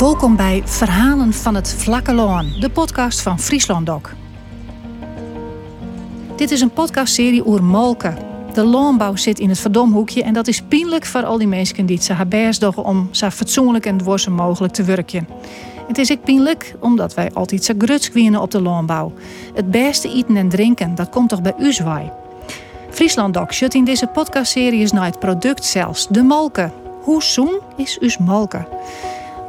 Welkom bij Verhalen van het Vlakke Loon, de podcast van Friesland Doc. Dit is een podcastserie over molken. De loonbouw zit in het verdomhoekje en dat is pijnlijk voor al die mensen die ze best doen om zo fatsoenlijk en dwarsen mogelijk te werken. Het is ook pijnlijk omdat wij altijd zo gruts op de loonbouw. Het beste eten en drinken, dat komt toch bij u zwaai. Friesland Doc zit in deze podcastserie naar het product zelfs, de molken. Hoe zoen is us molken?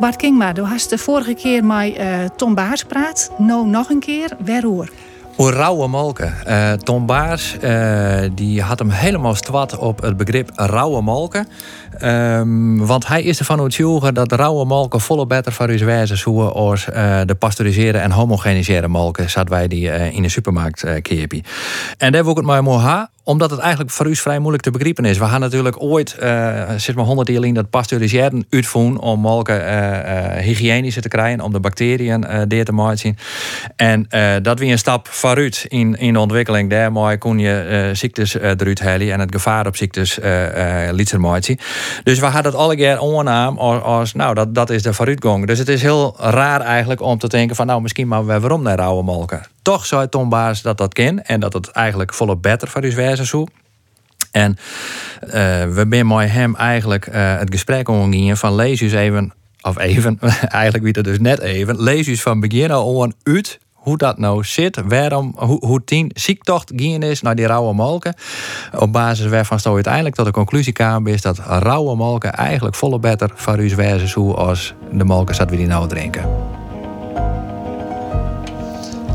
Bart Kingma, du hast de vorige keer met uh, Tom Baars praat. Nou nog een keer, waarover? Hoe rauwe molken. Uh, Tom Baars uh, die had hem helemaal stwat op het begrip rauwe molken. Um, want hij is ervan overtuigd dat rauwe molken volle beter voor u wijzen zoeken als uh, de pasteuriseerde en homogeniseren molken, zouden wij die in de supermarkt uh, En daar wil ik het maar mooi omdat het eigenlijk voor u vrij moeilijk te begrijpen is. We gaan natuurlijk ooit, uh, zit maar honderd jaar in dat pasteuriseren uitvoeren om molken uh, uh, hygiënischer te krijgen, om de bacteriën uh, deer te maken. En dat weer een stap vooruit in, in de ontwikkeling. Daarmee kon je ziektes eruit halen en het gevaar op ziektes uh, Dus we hadden het alle keer onnaam als, als, nou, dat, dat is de vooruitgang. Dus het is heel raar eigenlijk om te denken van, nou, misschien maar waarom naar rauwe molken. Toch zei Tom dat dat kan en dat het eigenlijk volop beter voor u wijze zo. En uh, we zijn met hem eigenlijk uh, het gesprek omgingen van lees eens even, of even, eigenlijk wie het dus net even, lees van begin al uit hoe dat nou zit, waarom, hoe, hoe tien ziektocht gaan is naar die rauwe molken. Op basis waarvan je uiteindelijk tot de conclusie kwam is dat rauwe molken eigenlijk volle beter voor wijze hoe als de molken dat we die nou drinken.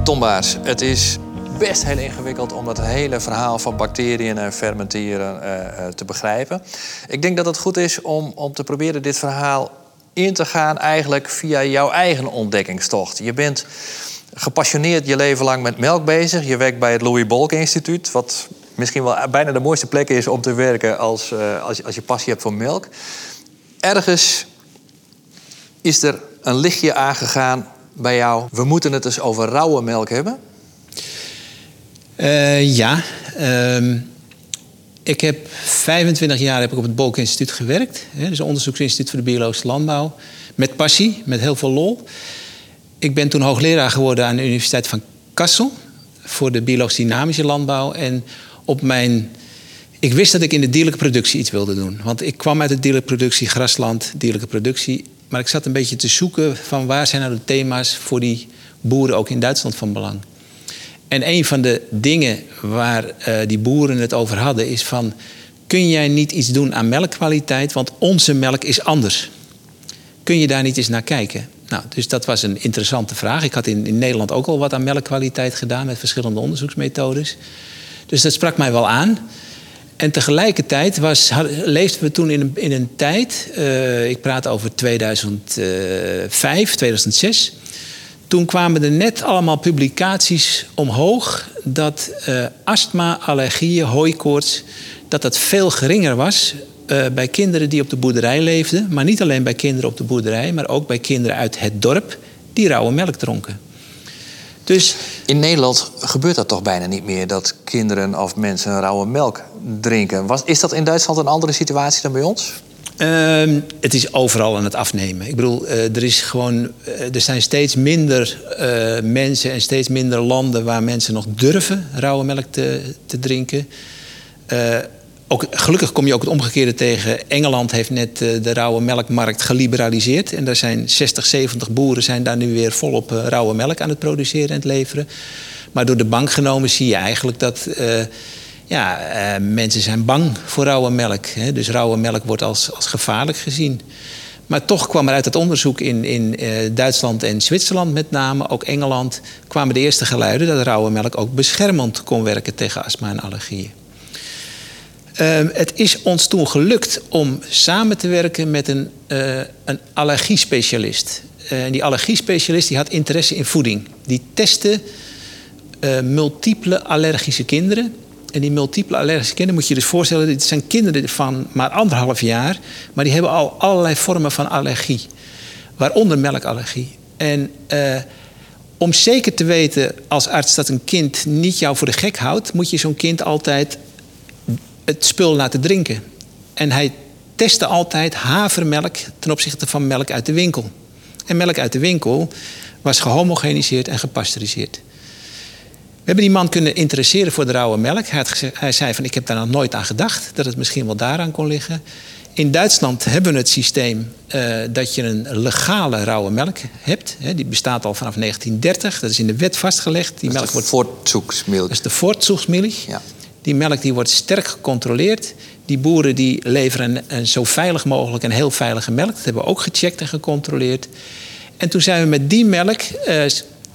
Tombaas, het is best heel ingewikkeld om dat hele verhaal van bacteriën en fermenteren uh, te begrijpen. Ik denk dat het goed is om, om te proberen dit verhaal in te gaan eigenlijk via jouw eigen ontdekkingstocht. Je bent gepassioneerd je leven lang met melk bezig. Je werkt bij het Louis Bolk Instituut, wat misschien wel bijna de mooiste plek is om te werken als, uh, als, als je passie hebt voor melk. Ergens is er een lichtje aangegaan bij jou. We moeten het dus over rauwe melk hebben. Uh, ja. Uh, ik heb 25 jaar heb ik op het Bolk Instituut gewerkt. Hè, dus onderzoeksinstituut voor de biologische landbouw. Met passie, met heel veel lol. Ik ben toen hoogleraar geworden aan de Universiteit van Kassel. Voor de biologisch dynamische landbouw. En op mijn... Ik wist dat ik in de dierlijke productie iets wilde doen. Want ik kwam uit de dierlijke productie, grasland, dierlijke productie. Maar ik zat een beetje te zoeken van waar zijn nou de thema's voor die boeren ook in Duitsland van belang. En een van de dingen waar uh, die boeren het over hadden is van... kun jij niet iets doen aan melkkwaliteit, want onze melk is anders. Kun je daar niet eens naar kijken? Nou, dus dat was een interessante vraag. Ik had in, in Nederland ook al wat aan melkkwaliteit gedaan... met verschillende onderzoeksmethodes. Dus dat sprak mij wel aan. En tegelijkertijd was, leefden we toen in een, in een tijd... Uh, ik praat over 2005, 2006 toen kwamen er net allemaal publicaties omhoog dat uh, astma, allergieën, hooikoorts, dat dat veel geringer was bij kinderen die op de boerderij leefden. Maar niet alleen bij kinderen op de boerderij, maar ook bij kinderen uit het dorp die rauwe melk dronken. Dus, in Nederland gebeurt dat toch bijna niet meer dat kinderen of mensen rauwe melk drinken. Was, is dat in Duitsland een andere situatie dan bij ons? Uh, het is overal aan het afnemen. Ik bedoel, uh, er, is gewoon, uh, er zijn steeds minder uh, mensen en steeds minder landen waar mensen nog durven rauwe melk te, te drinken. Gelukkig kom je ook het omgekeerde tegen. Engeland heeft net de rauwe melkmarkt geliberaliseerd. En daar zijn 60, 70 boeren zijn daar nu weer volop rauwe melk aan het produceren en het leveren. Maar door de bank genomen zie je eigenlijk dat ja, uh, mensen zijn bang voor rauwe melk. Hè? Dus rauwe melk wordt als, als gevaarlijk gezien. Maar toch kwam er uit het onderzoek in, in uh, Duitsland en Zwitserland met name, ook Engeland, kwamen de eerste geluiden dat rauwe melk ook beschermend kon werken tegen astma en allergieën. Uh, het is ons toen gelukt om samen te werken met een, uh, een allergiespecialist. En die allergiespecialist die had interesse in voeding. Die testte multiple allergische kinderen en die multiple allergische kinderen moet je je dus voorstellen, dit zijn kinderen van maar anderhalf jaar, maar die hebben al allerlei vormen van allergie, waaronder melkallergie. En uh, om zeker te weten als arts dat een kind niet jou voor de gek houdt, moet je zo'n kind altijd het spul laten drinken. En hij testte altijd havermelk ten opzichte van melk uit de winkel. En melk uit de winkel was gehomogeniseerd en gepasteuriseerd. We hebben die man kunnen interesseren voor de rauwe melk. Hij, had gezegd, hij zei van ik heb daar nog nooit aan gedacht dat het misschien wel daaraan kon liggen. In Duitsland hebben we het systeem uh, dat je een legale rauwe melk hebt. Die bestaat al vanaf 1930. Dat is in de wet vastgelegd. Die dat melk wordt voortzoeksmilch. Dat is de voortzoeksmilch. Ja. Die melk die wordt sterk gecontroleerd. Die boeren die leveren een, zo veilig mogelijk een heel veilige melk. Dat hebben we ook gecheckt en gecontroleerd. En toen zijn we met die melk uh,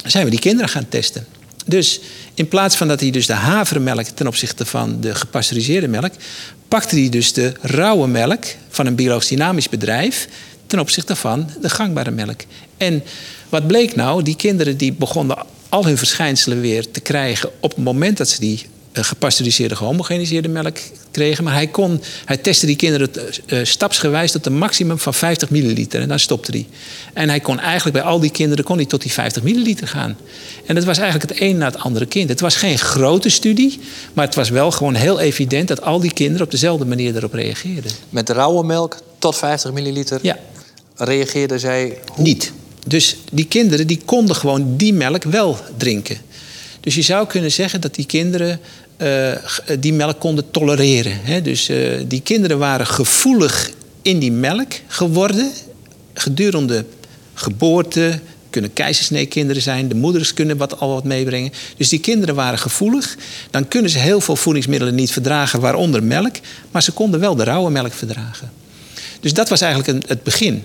zijn we die kinderen gaan testen. Dus in plaats van dat hij dus de havermelk ten opzichte van de gepasteuriseerde melk, pakte hij dus de rauwe melk van een biologisch dynamisch bedrijf ten opzichte van de gangbare melk. En wat bleek nou? Die kinderen die begonnen al hun verschijnselen weer te krijgen op het moment dat ze die eh, gepasteuriseerde, gehomogeniseerde melk kregen. Maar hij, kon, hij testte die kinderen uh, stapsgewijs tot een maximum van 50 milliliter. En dan stopte hij. En hij kon eigenlijk bij al die kinderen kon hij tot die 50 milliliter gaan. En dat was eigenlijk het een na het andere kind. Het was geen grote studie, maar het was wel gewoon heel evident dat al die kinderen op dezelfde manier erop reageerden. Met rauwe melk tot 50 milliliter ja. reageerden zij hoe? niet. Dus die kinderen die konden gewoon die melk wel drinken. Dus je zou kunnen zeggen dat die kinderen uh, die melk konden tolereren. Hè? Dus uh, die kinderen waren gevoelig in die melk geworden gedurende geboorte. Kunnen keizersneekinderen zijn, de moeders kunnen wat, al wat meebrengen. Dus die kinderen waren gevoelig. Dan kunnen ze heel veel voedingsmiddelen niet verdragen, waaronder melk. Maar ze konden wel de rauwe melk verdragen. Dus dat was eigenlijk een, het begin.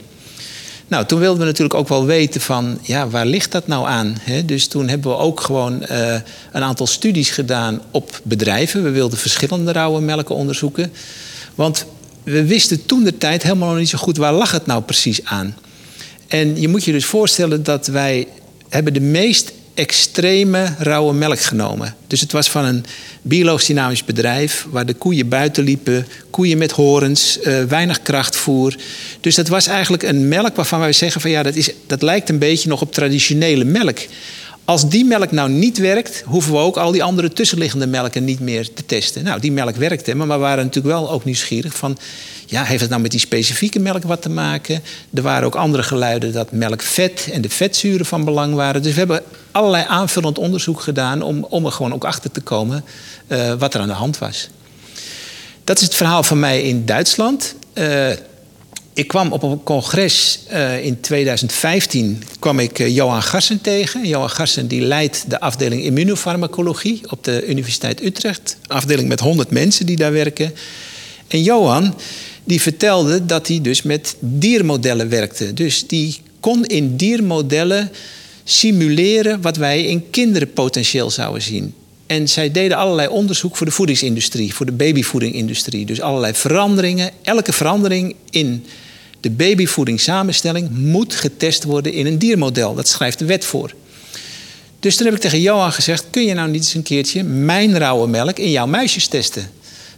Nou, toen wilden we natuurlijk ook wel weten van, ja, waar ligt dat nou aan? Dus toen hebben we ook gewoon uh, een aantal studies gedaan op bedrijven. We wilden verschillende rauwe melken onderzoeken. Want we wisten toen de tijd helemaal nog niet zo goed waar lag het nou precies aan. En je moet je dus voorstellen dat wij hebben de meest extreme rauwe melk genomen. Dus het was van een biologisch dynamisch bedrijf waar de koeien buiten liepen, koeien met horens, uh, weinig krachtvoer. Dus dat was eigenlijk een melk waarvan wij zeggen van ja, dat, is, dat lijkt een beetje nog op traditionele melk. Als die melk nou niet werkt, hoeven we ook al die andere tussenliggende melken niet meer te testen. Nou, die melk werkte, maar we waren natuurlijk wel ook nieuwsgierig van ja, heeft het nou met die specifieke melk wat te maken? Er waren ook andere geluiden dat melkvet en de vetzuren van belang waren. Dus we hebben allerlei aanvullend onderzoek gedaan om, om er gewoon ook achter te komen uh, wat er aan de hand was. Dat is het verhaal van mij in Duitsland. Uh, ik kwam op een congres uh, in 2015 kwam ik Johan Garsen tegen. Johan Garsen die leidt de afdeling immunofarmacologie op de Universiteit Utrecht. Afdeling met 100 mensen die daar werken. En Johan die vertelde dat hij dus met diermodellen werkte. Dus die kon in diermodellen simuleren wat wij in kinderen potentieel zouden zien. En zij deden allerlei onderzoek voor de voedingsindustrie, voor de babyvoedingindustrie. Dus allerlei veranderingen. Elke verandering in de babyvoedingssamenstelling moet getest worden in een diermodel. Dat schrijft de wet voor. Dus toen heb ik tegen Johan gezegd: kun je nou niet eens een keertje mijn rauwe melk in jouw muisjes testen?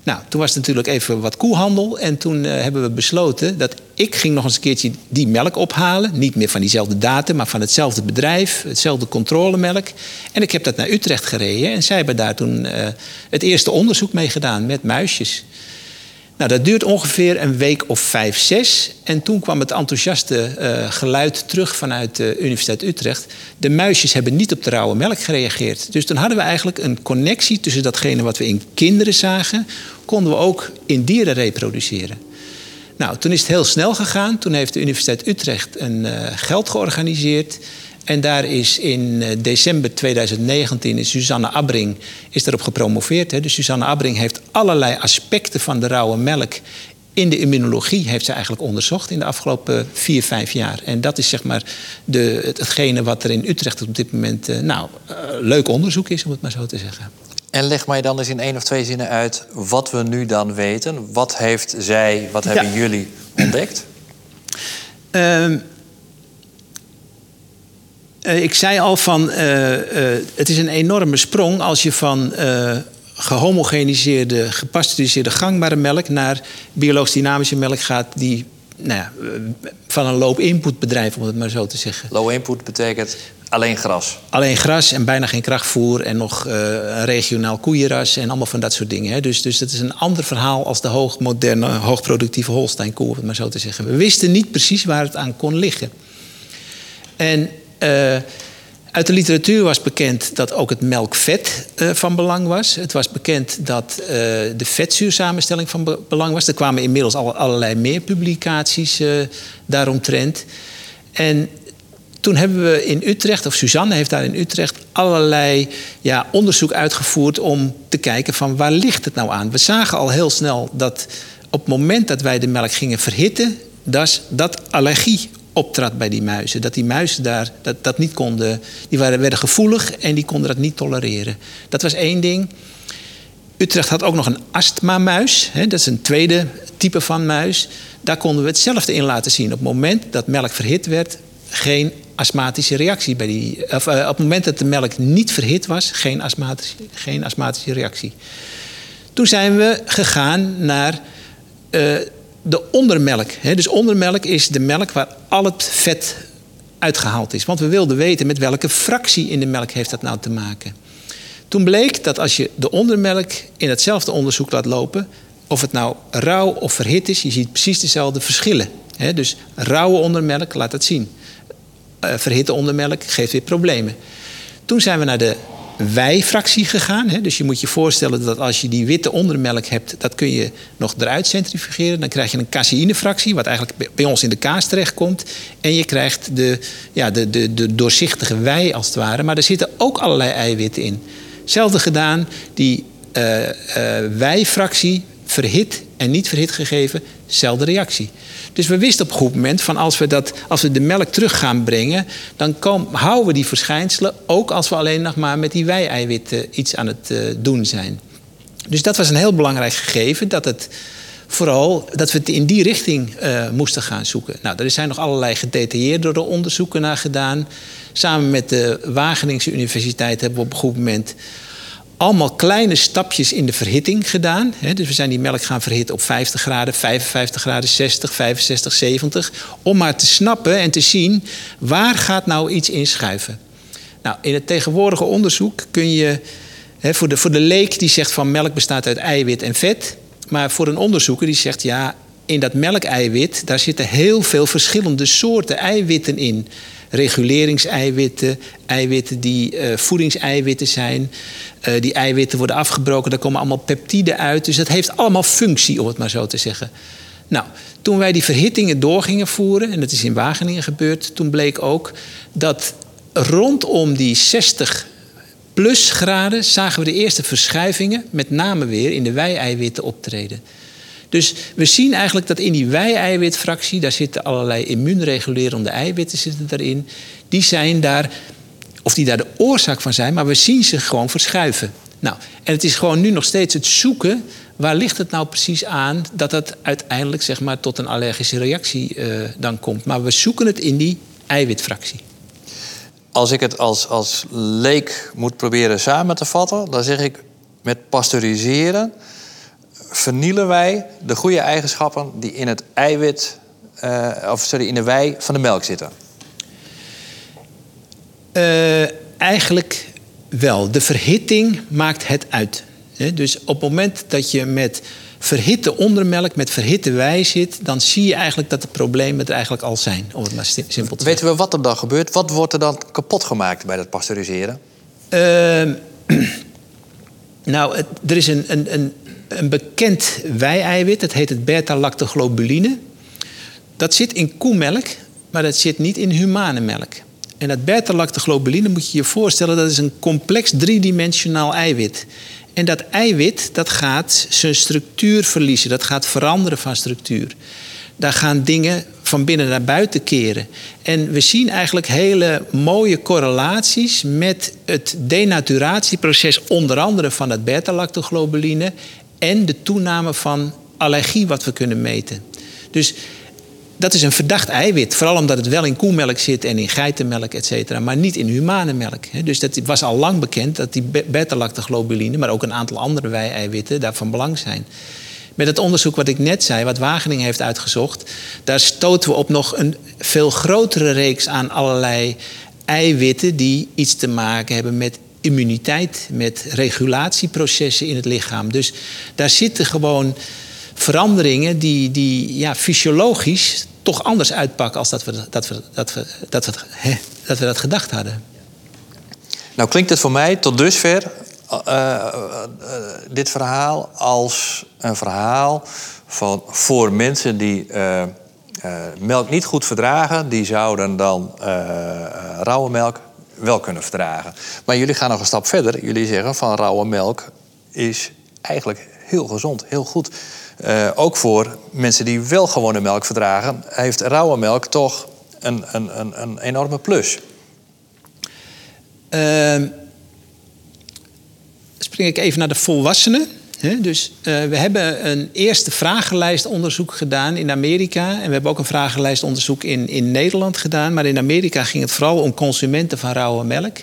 Nou, toen was het natuurlijk even wat koehandel. En toen uh, hebben we besloten dat ik ging nog eens een keertje die melk ophalen. Niet meer van diezelfde datum, maar van hetzelfde bedrijf. Hetzelfde controlemelk. En ik heb dat naar Utrecht gereden. En zij hebben daar toen uh, het eerste onderzoek mee gedaan met muisjes. Nou, dat duurt ongeveer een week of vijf, zes. En toen kwam het enthousiaste uh, geluid terug vanuit de Universiteit Utrecht. De muisjes hebben niet op de rauwe melk gereageerd. Dus toen hadden we eigenlijk een connectie tussen datgene wat we in kinderen zagen, konden we ook in dieren reproduceren. Nou, toen is het heel snel gegaan. Toen heeft de Universiteit Utrecht een uh, geld georganiseerd. En daar is in december 2019 is Suzanne Abbring is daarop gepromoveerd. Hè. Dus Suzanne Abbring heeft allerlei aspecten van de rauwe melk in de immunologie heeft ze eigenlijk onderzocht in de afgelopen vier, vijf jaar. En dat is zeg maar de, hetgene wat er in Utrecht op dit moment uh, nou, uh, leuk onderzoek is, om het maar zo te zeggen. En leg mij dan eens in één of twee zinnen uit wat we nu dan weten. Wat heeft zij, wat hebben ja. jullie ontdekt? Uh, ik zei al van, uh, uh, het is een enorme sprong als je van gehomogeniseerde, gepasteuriseerde gangbare melk naar biologisch dynamische melk gaat die nou ja, van een low-input bedrijf, om het maar zo te zeggen. Low-input betekent alleen gras? Alleen gras en bijna geen krachtvoer en nog een regionaal koeienras en allemaal van dat soort dingen. Hè. Dus, dus dat is een ander verhaal als de hoogmoderne, hoogproductieve Holstein-koe, om het maar zo te zeggen. We wisten niet precies waar het aan kon liggen. En uh, uit de literatuur was bekend dat ook het melkvet uh, van belang was. Het was bekend dat uh, de vetzuursamenstelling van be belang was. Er kwamen inmiddels al allerlei meer publicaties daaromtrent. En toen hebben we in Utrecht, of Suzanne heeft daar in Utrecht allerlei ja, onderzoek uitgevoerd om te kijken van waar ligt het nou aan. We zagen al heel snel dat op het moment dat wij de melk gingen verhitten, dat, dat allergie optrad bij die muizen. Dat die muizen daar dat, dat niet konden, die waren, werden gevoelig en die konden dat niet tolereren. Dat was één ding. Utrecht had ook nog een astmamuis. Hè, dat is een tweede type van muis. Daar konden we hetzelfde in laten zien. Op het moment dat melk verhit werd, geen astmatische reactie bij die. Of, uh, op het moment dat de melk niet verhit was, geen astmatische, geen astmatische reactie. Toen zijn we gegaan naar uh, de ondermelk. Hè. Dus ondermelk is de melk waar al het vet uitgehaald is. Want we wilden weten met welke fractie in de melk heeft dat nou te maken. Toen bleek dat als je de ondermelk in hetzelfde onderzoek laat lopen, of het nou rauw of verhit is, je ziet precies dezelfde verschillen. Dus rauwe ondermelk laat het zien. Uh, verhitte ondermelk geeft weer problemen. Toen zijn we naar de wij-fractie gegaan. Hè? Dus je moet je voorstellen dat als je die witte ondermelk hebt, dat kun je nog eruit centrifugeren. Dan krijg je een caseïnefractie, wat eigenlijk bij ons in de kaas terechtkomt. En je krijgt de, ja, de, de, de doorzichtige wei als het ware. Maar er zitten ook allerlei eiwitten in. Hetzelfde gedaan, die uh, wij-fractie verhit en niet verhit gegeven, zelfde reactie. Dus we wisten op een goed moment van als we, dat, als we de melk terug gaan brengen, dan houden we die verschijnselen ook als we alleen nog maar met die wei-eiwitten iets aan het uh, doen zijn. Dus dat was een heel belangrijk gegeven, dat, het vooral, dat we het in die richting uh, moesten gaan zoeken. Nou, er zijn nog allerlei gedetailleerde onderzoeken naar gedaan. Samen met de Wageningse Universiteit hebben we op een goed moment allemaal kleine stapjes in de verhitting gedaan. Dus we zijn die melk gaan verhitten op 50 graden, 55 graden, 60, 65, 70. Om maar te snappen en te zien waar gaat nou iets in schuiven. Nou, in het tegenwoordige onderzoek kun je voor de, voor de leek die zegt van melk bestaat uit eiwit en vet. Maar voor een onderzoeker die zegt ja, in dat melkeiwit daar zitten heel veel verschillende soorten eiwitten in reguleringseiwitten, eiwitten die uh, voedingseiwitten zijn. Uh, die eiwitten worden afgebroken, daar komen allemaal peptiden uit. Dus dat heeft allemaal functie, om het maar zo te zeggen. Nou, toen wij die verhittingen door gingen voeren, en dat is in Wageningen gebeurd, toen bleek ook dat rondom die 60 plus graden zagen we de eerste verschuivingen, met name weer in de wei-eiwitten optreden. Dus we zien eigenlijk dat in die wei-eiwitfractie, daar zitten allerlei immuunregulerende eiwitten zitten daarin. Die zijn daar, of die daar de oorzaak van zijn, maar we zien ze gewoon verschuiven. Nou, en het is gewoon nu nog steeds het zoeken. Waar ligt het nou precies aan dat het uiteindelijk zeg maar, tot een allergische reactie uh, dan komt? Maar we zoeken het in die eiwitfractie. Als ik het als, als leek moet proberen samen te vatten, dan zeg ik met pasteuriseren vernielen wij de goede eigenschappen die in het eiwit, uh, of sorry, in de wei van de melk zitten? Uh, eigenlijk wel. De verhitting maakt het uit. Dus op het moment dat je met verhitte ondermelk, met verhitte wei zit, dan zie je eigenlijk dat de problemen er eigenlijk al zijn. Om het maar simpel te Weten we wat er dan gebeurt? Wat wordt er dan kapot gemaakt bij dat pasteuriseren? Uh, nou, er is een, een, een een bekend wei-eiwit, dat heet het beta-lactoglobuline. Dat zit in koemelk, maar dat zit niet in humane melk. En dat beta-lactoglobuline moet je je voorstellen, dat is een complex driedimensionaal eiwit. En dat eiwit dat gaat zijn structuur verliezen, dat gaat veranderen van structuur. Daar gaan dingen van binnen naar buiten keren. En we zien eigenlijk hele mooie correlaties met het denaturatieproces, onder andere van het beta-lactoglobuline en de toename van allergie wat we kunnen meten. Dus dat is een verdacht eiwit. Vooral omdat het wel in koemelk zit en in geitenmelk, et cetera, maar niet in humane melk. Dus dat was al lang bekend dat die beta-lactoglobuline, maar ook een aantal andere wei-eiwitten daarvan belang zijn. Met het onderzoek wat ik net zei, wat Wageningen heeft uitgezocht, daar stoten we op nog een veel grotere reeks aan allerlei eiwitten die iets te maken hebben met immuniteit, met regulatieprocessen in het lichaam. Dus daar zitten gewoon veranderingen die, die ja, fysiologisch toch anders uitpakken als dat we dat, we, dat, we, dat, we, hè, dat, we dat gedacht hadden. Nou klinkt het voor mij tot dusver uh, dit verhaal als een verhaal van voor mensen die melk niet goed verdragen, die zouden dan rauwe melk wel kunnen verdragen. Maar jullie gaan nog een stap verder. Jullie zeggen van rauwe melk is eigenlijk heel gezond, heel goed. Uh, ook voor mensen die wel gewone melk verdragen, heeft rauwe melk toch een, een, een, een enorme plus. Uh, spring ik even naar de volwassenen. Dus uh, we hebben een eerste vragenlijstonderzoek gedaan in Amerika. En we hebben ook een vragenlijstonderzoek in, in Nederland gedaan. Maar in Amerika ging het vooral om consumenten van rauwe melk.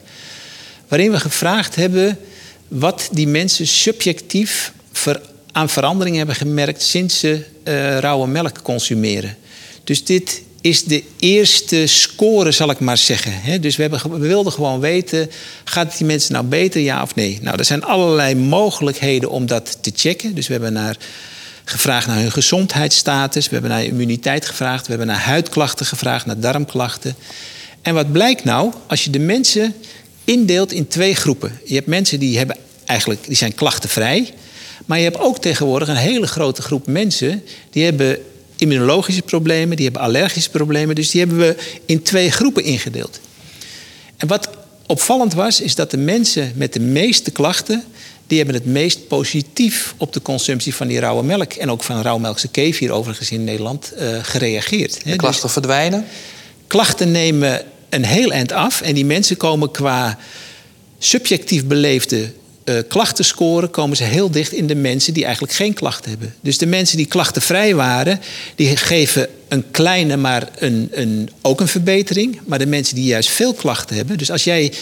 Waarin we gevraagd hebben wat die mensen subjectief aan verandering hebben gemerkt sinds ze uh, rauwe melk consumeren. Dus dit is de eerste score, zal ik maar zeggen. Dus we, hebben, we wilden gewoon weten, gaat het die mensen nou beter, ja of nee? Nou, er zijn allerlei mogelijkheden om dat te checken. Dus we hebben naar, gevraagd naar hun gezondheidsstatus, we hebben naar immuniteit gevraagd, we hebben naar huidklachten gevraagd, naar darmklachten. En wat blijkt nou, als je de mensen indeelt in twee groepen. Je hebt mensen die, hebben eigenlijk, die zijn klachtenvrij. Maar je hebt ook tegenwoordig een hele grote groep mensen die hebben immunologische problemen, die hebben allergische problemen. Dus die hebben we in twee groepen ingedeeld. En wat opvallend was, is dat de mensen met de meeste klachten, die hebben het meest positief op de consumptie van die rauwe melk en ook van rauwmelkse kefir overigens in Nederland uh, gereageerd. De klachten dus verdwijnen? Klachten nemen een heel eind af en die mensen komen qua subjectief beleefde uh, klachten scoren, komen ze heel dicht in de mensen die eigenlijk geen klachten hebben. Dus de mensen die klachtenvrij waren, die geven een kleine, maar een, een, ook een verbetering. Maar de mensen die juist veel klachten hebben. Dus als jij.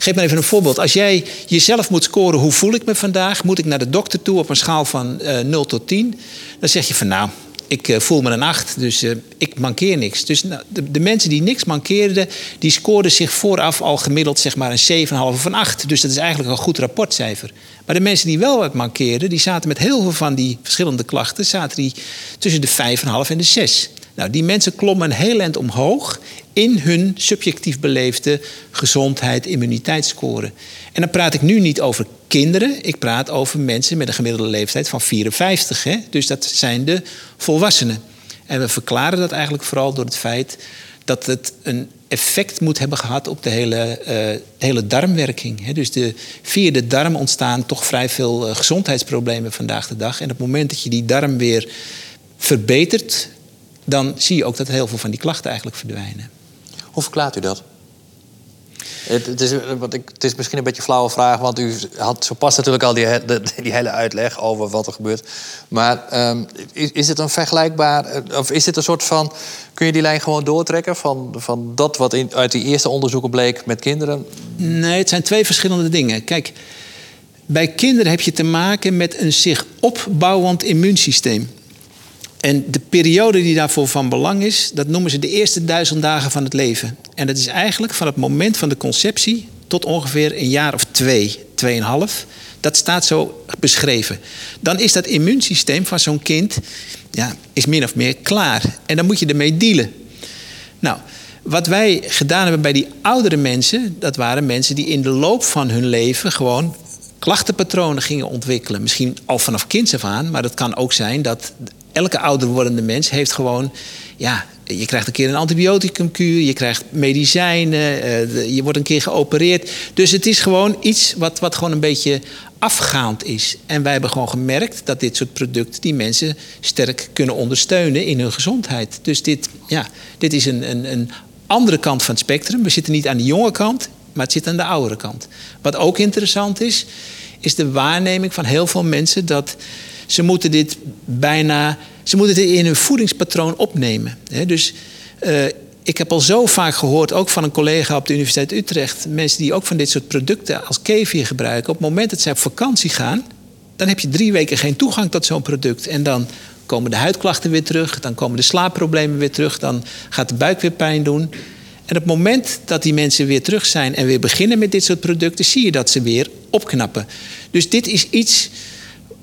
Geef maar even een voorbeeld. Als jij jezelf moet scoren, hoe voel ik me vandaag? Moet ik naar de dokter toe op een schaal van uh, eh, 0 tot 10? Dan zeg je van nou, ik uh, voel me een 8, dus uh, ik mankeer niks. Dus nou, de, de, mensen die niks mankeerden, die scoorden zich vooraf al gemiddeld zeg maar een 7,5 of een 8. Dus dat is eigenlijk een goed rapportcijfer. Maar de mensen die wel wat mankeerden, die zaten met heel veel van die verschillende klachten, zaten die tussen de 5,5 en de 6. Nou, die mensen klommen een heel eind omhoog in hun subjectief beleefde gezondheid, immuniteitsscore. En dan praat ik nu niet over kinderen, ik praat over mensen met een gemiddelde leeftijd van 54. Hè? Dus dat zijn de volwassenen. En we verklaren dat eigenlijk vooral door het feit dat het een effect moet hebben gehad op de hele, uh, hele darmwerking. Dus de, via de darm ontstaan toch vrij veel uh, gezondheidsproblemen vandaag de dag. En op het moment dat je die darm weer verbetert, dan zie je ook dat heel veel van die klachten eigenlijk verdwijnen. Hoe verklaart u dat? Het, het, is, wat ik, het is misschien een beetje een flauwe vraag, want u had zo pas natuurlijk al die, die hele uitleg over wat er gebeurt. Maar um, is, is het een vergelijkbaar, eh, of is dit een soort van. Kun je die lijn gewoon doortrekken van, van dat wat in, uit die eerste onderzoeken bleek met kinderen? Nee, het zijn twee verschillende dingen. Kijk, bij kinderen heb je te maken met een zich opbouwend immuunsysteem. En de periode die daarvoor van belang is, dat noemen ze de eerste duizend dagen van het leven. En dat is eigenlijk van het moment van de conceptie tot ongeveer een jaar of twee, tweeënhalf. Dat staat zo beschreven. Dan is dat immuunsysteem van zo'n kind ja, is min of meer klaar. En dan moet je ermee dealen. Nou, wat wij gedaan hebben bij die oudere mensen, dat waren mensen die in de loop van hun leven gewoon klachtenpatronen gingen ontwikkelen. Misschien al vanaf kinds af aan, maar dat kan ook zijn dat elke ouder wordende mens heeft gewoon, ja, je krijgt een keer een antibioticumkuur, je krijgt medicijnen, uh, je wordt een keer geopereerd. Dus het is gewoon iets wat, wat gewoon een beetje afgaand is. En wij hebben gewoon gemerkt dat dit soort producten die mensen sterk kunnen ondersteunen in hun gezondheid. Dus dit, ja, dit is een, een, een andere kant van het spectrum. We zitten niet aan de jonge kant, maar het zit aan de oudere kant. Wat ook interessant is, is de waarneming van heel veel mensen dat ze moeten dit bijna. Ze moeten dit in hun voedingspatroon opnemen. Dus uh, ik heb al zo vaak gehoord, ook van een collega op de Universiteit Utrecht, mensen die ook van dit soort producten als kefir gebruiken. Op het moment dat zij op vakantie gaan, dan heb je drie weken geen toegang tot zo'n product. En dan komen de huidklachten weer terug, dan komen de slaapproblemen weer terug, dan gaat de buik weer pijn doen. En op het moment dat die mensen weer terug zijn en weer beginnen met dit soort producten, zie je dat ze weer opknappen. Dus dit is iets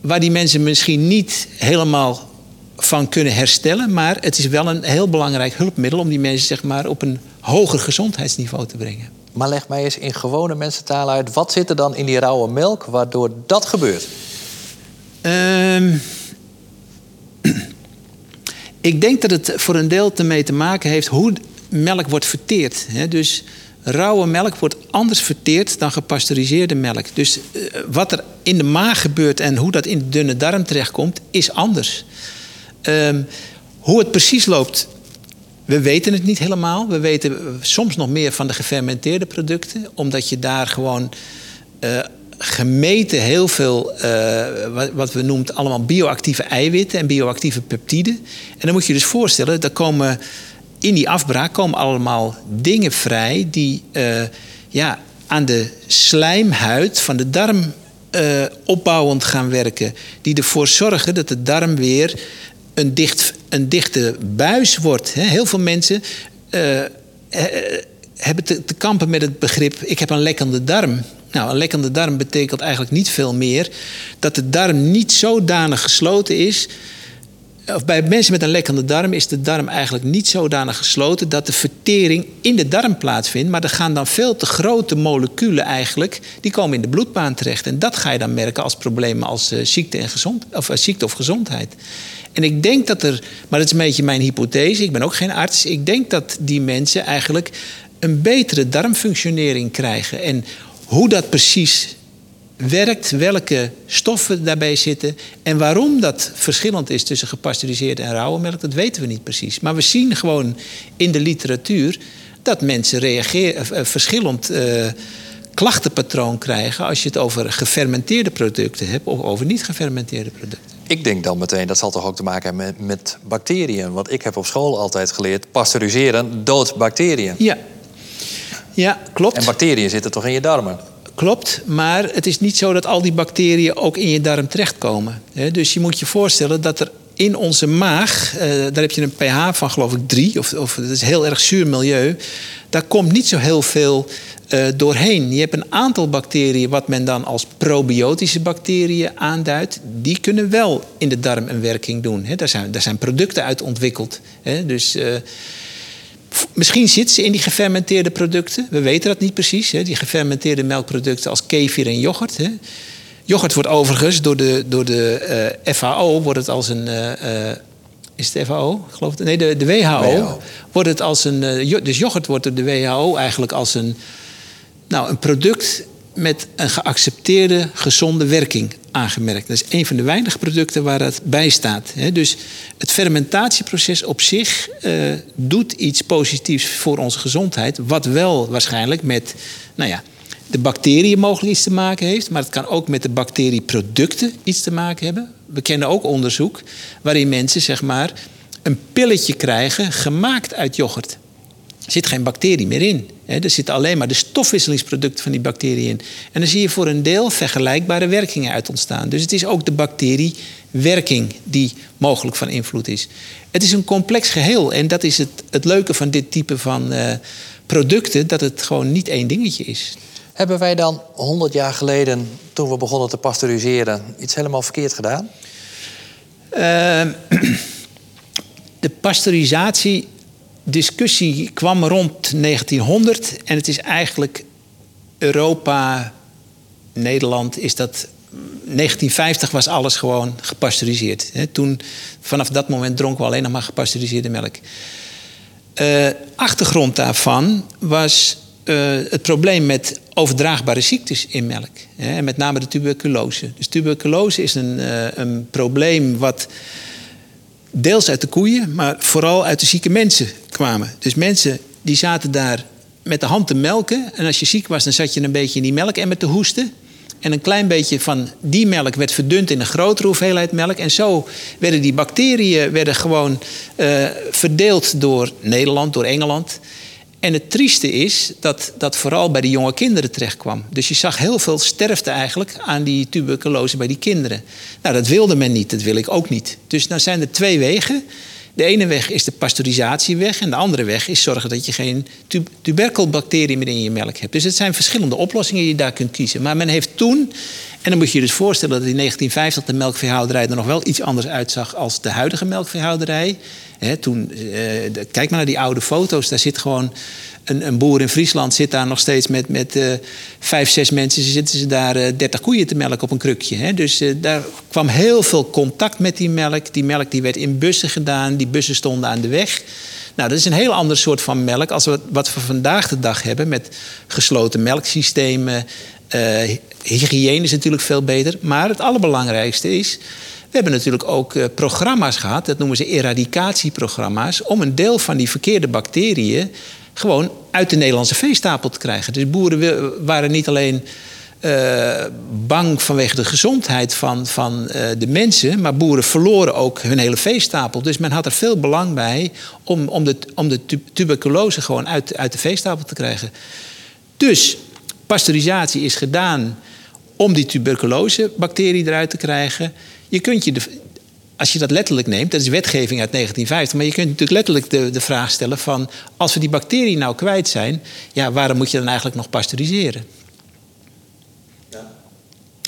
waar die mensen misschien niet helemaal van kunnen herstellen. Maar het is wel een heel belangrijk hulpmiddel om die mensen zeg maar, op een hoger gezondheidsniveau te brengen. Maar leg mij eens in gewone mensentaal uit. Wat zit er dan in die rauwe melk waardoor dat gebeurt? Um, ik denk dat het voor een deel ermee te maken heeft hoe melk wordt verteerd. Dus rauwe melk wordt anders verteerd dan gepasteuriseerde melk. Dus uh, wat er in de maag gebeurt en hoe dat in de dunne darm terechtkomt, is anders. Um, hoe het precies loopt, we weten het niet helemaal. We weten soms nog meer van de gefermenteerde producten, omdat je daar gewoon uh, gemeten heel veel, wat, wat, we noemen allemaal bioactieve eiwitten en bioactieve peptiden. En dan moet je dus voorstellen, daar komen in die afbraak komen allemaal dingen vrij die uh, ja, aan de slijmhuid van de darm opbouwend gaan werken. Die ervoor zorgen dat de darm weer een, dicht, een dichte buis wordt. Heel veel mensen uh, hebben te, te, kampen met het begrip: ik heb een lekkende darm. Nou, een lekkende darm betekent eigenlijk niet veel meer dat de darm niet zodanig gesloten is. Of bij mensen met een lekkende darm is de darm eigenlijk niet zodanig gesloten dat de vertering in de darm plaatsvindt. Maar er gaan dan veel te grote moleculen eigenlijk, die komen in de bloedbaan terecht. En dat ga je dan merken als problemen als uh, ziekte, en gezond, of, uh, ziekte of gezondheid. En ik denk dat er, maar dat is een beetje mijn hypothese, ik ben ook geen arts. Ik denk dat die mensen eigenlijk een betere darmfunctionering krijgen. En hoe dat precies werkt, welke stoffen daarbij zitten en waarom dat verschillend is tussen gepasteuriseerde en rauwe melk, dat weten we niet precies. Maar we zien gewoon in de literatuur dat mensen reageren, uh, verschillend uh, klachtenpatroon krijgen als je het over gefermenteerde producten hebt of over niet gefermenteerde producten. Ik denk dan meteen, dat zal toch ook te maken hebben met, met bacteriën. Want ik heb op school altijd geleerd, pasteuriseren doodt bacteriën. Ja. ja, klopt. En bacteriën zitten toch in je darmen? Klopt, maar het is niet zo dat al die bacteriën ook in je darm terechtkomen. Dus je moet je voorstellen dat er in onze maag, eh, daar heb je een pH van geloof ik 3, of, of het is een heel erg zuur milieu. Daar komt niet zo heel veel uh, doorheen. Je hebt een aantal bacteriën, wat men dan als probiotische bacteriën aanduidt. Die kunnen wel in de darm een werking doen. Daar, zijn, daar zijn producten uit ontwikkeld. Dus uh, misschien zitten ze in die gefermenteerde producten. We weten dat niet precies. He, die gefermenteerde melkproducten als kefir en yoghurt. Yoghurt wordt overigens door de, door de uh, FAO wordt het als een. Uh, is het FAO? Geloof het? Nee, de, de WHO, WHO. Wordt het als een. dus yoghurt wordt door de WHO eigenlijk als een nou, een product met een geaccepteerde gezonde werking aangemerkt. Dat is een van de weinige producten waar dat bij staat. Dus het fermentatieproces op zich uh, doet iets positiefs voor onze gezondheid. Wat wel waarschijnlijk met nou ja, de bacteriën mogelijk iets te maken heeft. Maar het kan ook met de bacterieproducten iets te maken hebben. We kennen ook onderzoek waarin mensen zeg maar, een pilletje krijgen gemaakt uit yoghurt. Er zit geen bacterie meer in. Er zitten alleen maar de stofwisselingsproducten van die bacteriën in. En dan zie je voor een deel vergelijkbare werkingen uit ontstaan. Dus het is ook de bacteriewerking die mogelijk van invloed is. Het is een complex geheel. En dat is het, het leuke van dit type van uh, producten, dat het gewoon niet één dingetje is. Hebben wij dan 100 jaar geleden, toen we begonnen te pasteuriseren, iets helemaal verkeerd gedaan? Uh, de pasteurisatie discussie kwam rond 1900 en het is eigenlijk Europa, Nederland, is dat 1950 was alles gewoon gepasteuriseerd. Toen, vanaf dat moment dronken we alleen nog maar gepasteuriseerde melk. Uh, achtergrond daarvan was uh, het probleem met overdraagbare ziektes in melk. Hè, met name de tuberculose. Dus tuberculose is een, uh, een probleem wat deels uit de koeien, maar vooral uit de zieke mensen kwamen. Dus mensen die zaten daar met de hand te melken. En als je ziek was, dan zat je een beetje in die melk en met te hoesten. En een klein beetje van die melk werd verdund in een grotere hoeveelheid melk. En zo werden die bacteriën werden gewoon uh, verdeeld door Nederland, door Engeland. En het trieste is dat dat vooral bij de jonge kinderen terechtkwam. Dus je zag heel veel sterfte eigenlijk aan die tuberculose bij die kinderen. Nou, dat wilde men niet, dat wil ik ook niet. Dus dan zijn er twee wegen. De ene weg is de pasteurisatieweg en de andere weg is zorgen dat je geen tuberkelbacteriën meer in je melk hebt. Dus het zijn verschillende oplossingen die je daar kunt kiezen. Maar men heeft toen En dan moet je je dus voorstellen dat in 1950 de melkveehouderij er nog wel iets anders uitzag als de huidige melkveehouderij. Toen, eh, kijk maar naar die oude foto's, daar zit gewoon een, een, boer in Friesland zit daar nog steeds met, met uh, vijf, zes mensen. Zitten ze daar uh, dertig koeien te melken op een krukje. Dus uh, daar kwam heel veel contact met die melk. Die melk die werd in bussen gedaan. Die bussen stonden aan de weg. Nou, dat is een heel ander soort van melk als wat we vandaag de dag hebben met gesloten melksystemen. hygiëne is natuurlijk veel beter. Maar het allerbelangrijkste is. We hebben natuurlijk ook programma's gehad, dat noemen ze eradicatieprogramma's, om een deel van die verkeerde bacteriën gewoon uit de Nederlandse veestapel te krijgen. Dus boeren waren niet alleen uh, bang vanwege de gezondheid van, van uh, de mensen, maar boeren verloren ook hun hele veestapel. Dus men had er veel belang bij om, om de, om de tuberculose gewoon uit, uit de veestapel te krijgen. Dus pasteurisatie is gedaan om die tuberculosebacterie eruit te krijgen. Je kunt je de, als je dat letterlijk neemt, dat is wetgeving uit 1950, maar je kunt natuurlijk letterlijk de, de vraag stellen van als we die bacterie nou kwijt zijn, ja, waarom moet je dan eigenlijk nog pasteuriseren? Ja.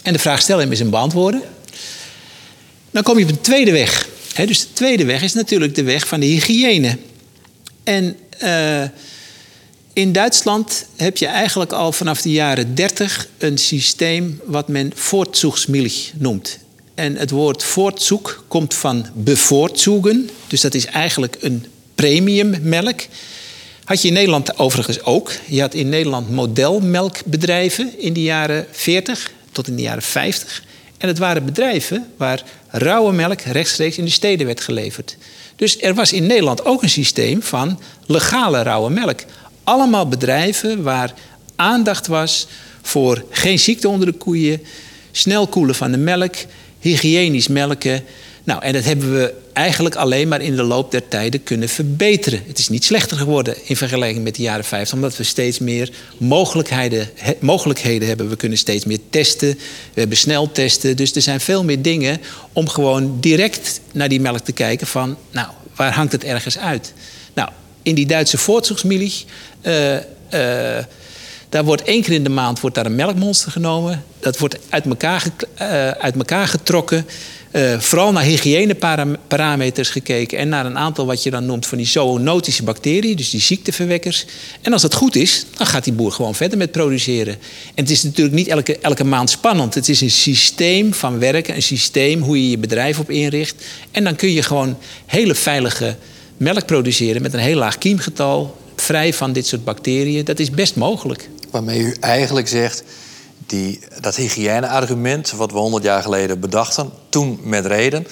En de vraag stellen is een beantwoorden. Dan kom je op een tweede weg. dus de tweede weg is natuurlijk de weg van de hygiëne. En uh, in Duitsland heb je eigenlijk al vanaf de jaren 30 een systeem wat men voortzoegsmilch noemt. En het woord voortzoek komt van bevoortzoegen. Dus dat is eigenlijk een premiummelk. Had je in Nederland overigens ook. Je had in Nederland modelmelkbedrijven in de jaren 40 tot in de jaren 50. En het waren bedrijven waar rauwe melk rechtstreeks in de steden werd geleverd. Dus er was in Nederland ook een systeem van legale rauwe melk. Allemaal bedrijven waar aandacht was voor geen ziekte onder de koeien, snel koelen van de melk, hygiënisch melken. Nou, en dat hebben we eigenlijk alleen maar in de loop der tijden kunnen verbeteren. Het is niet slechter geworden in vergelijking met de jaren 50, omdat we steeds meer mogelijkheden, mogelijkheden hebben. We kunnen steeds meer testen, we hebben sneltesten. Dus er zijn veel meer dingen om gewoon direct naar die melk te kijken van, nou, waar hangt het ergens uit? Nou, in die Duitse voortzoegsmilch... Uh, uh, daar wordt één keer in de maand wordt daar een melkmonster genomen. Dat wordt uit elkaar, uh, uit elkaar getrokken. Uh, vooral naar hygiëneparameters gekeken en naar een aantal wat je dan noemt van die zoonotische bacteriën, dus die ziekteverwekkers. En als dat goed is, dan gaat die boer gewoon verder met produceren. En het is natuurlijk niet elke, elke maand spannend. Het is een systeem van werken, een systeem hoe je je bedrijf op inricht. En dan kun je gewoon hele veilige melk produceren met een heel laag kiemgetal, vrij van dit soort bacteriën. Dat is best mogelijk. Waarmee u eigenlijk zegt, die, dat hygiëneargument... wat we 100 jaar geleden bedachten, toen met reden...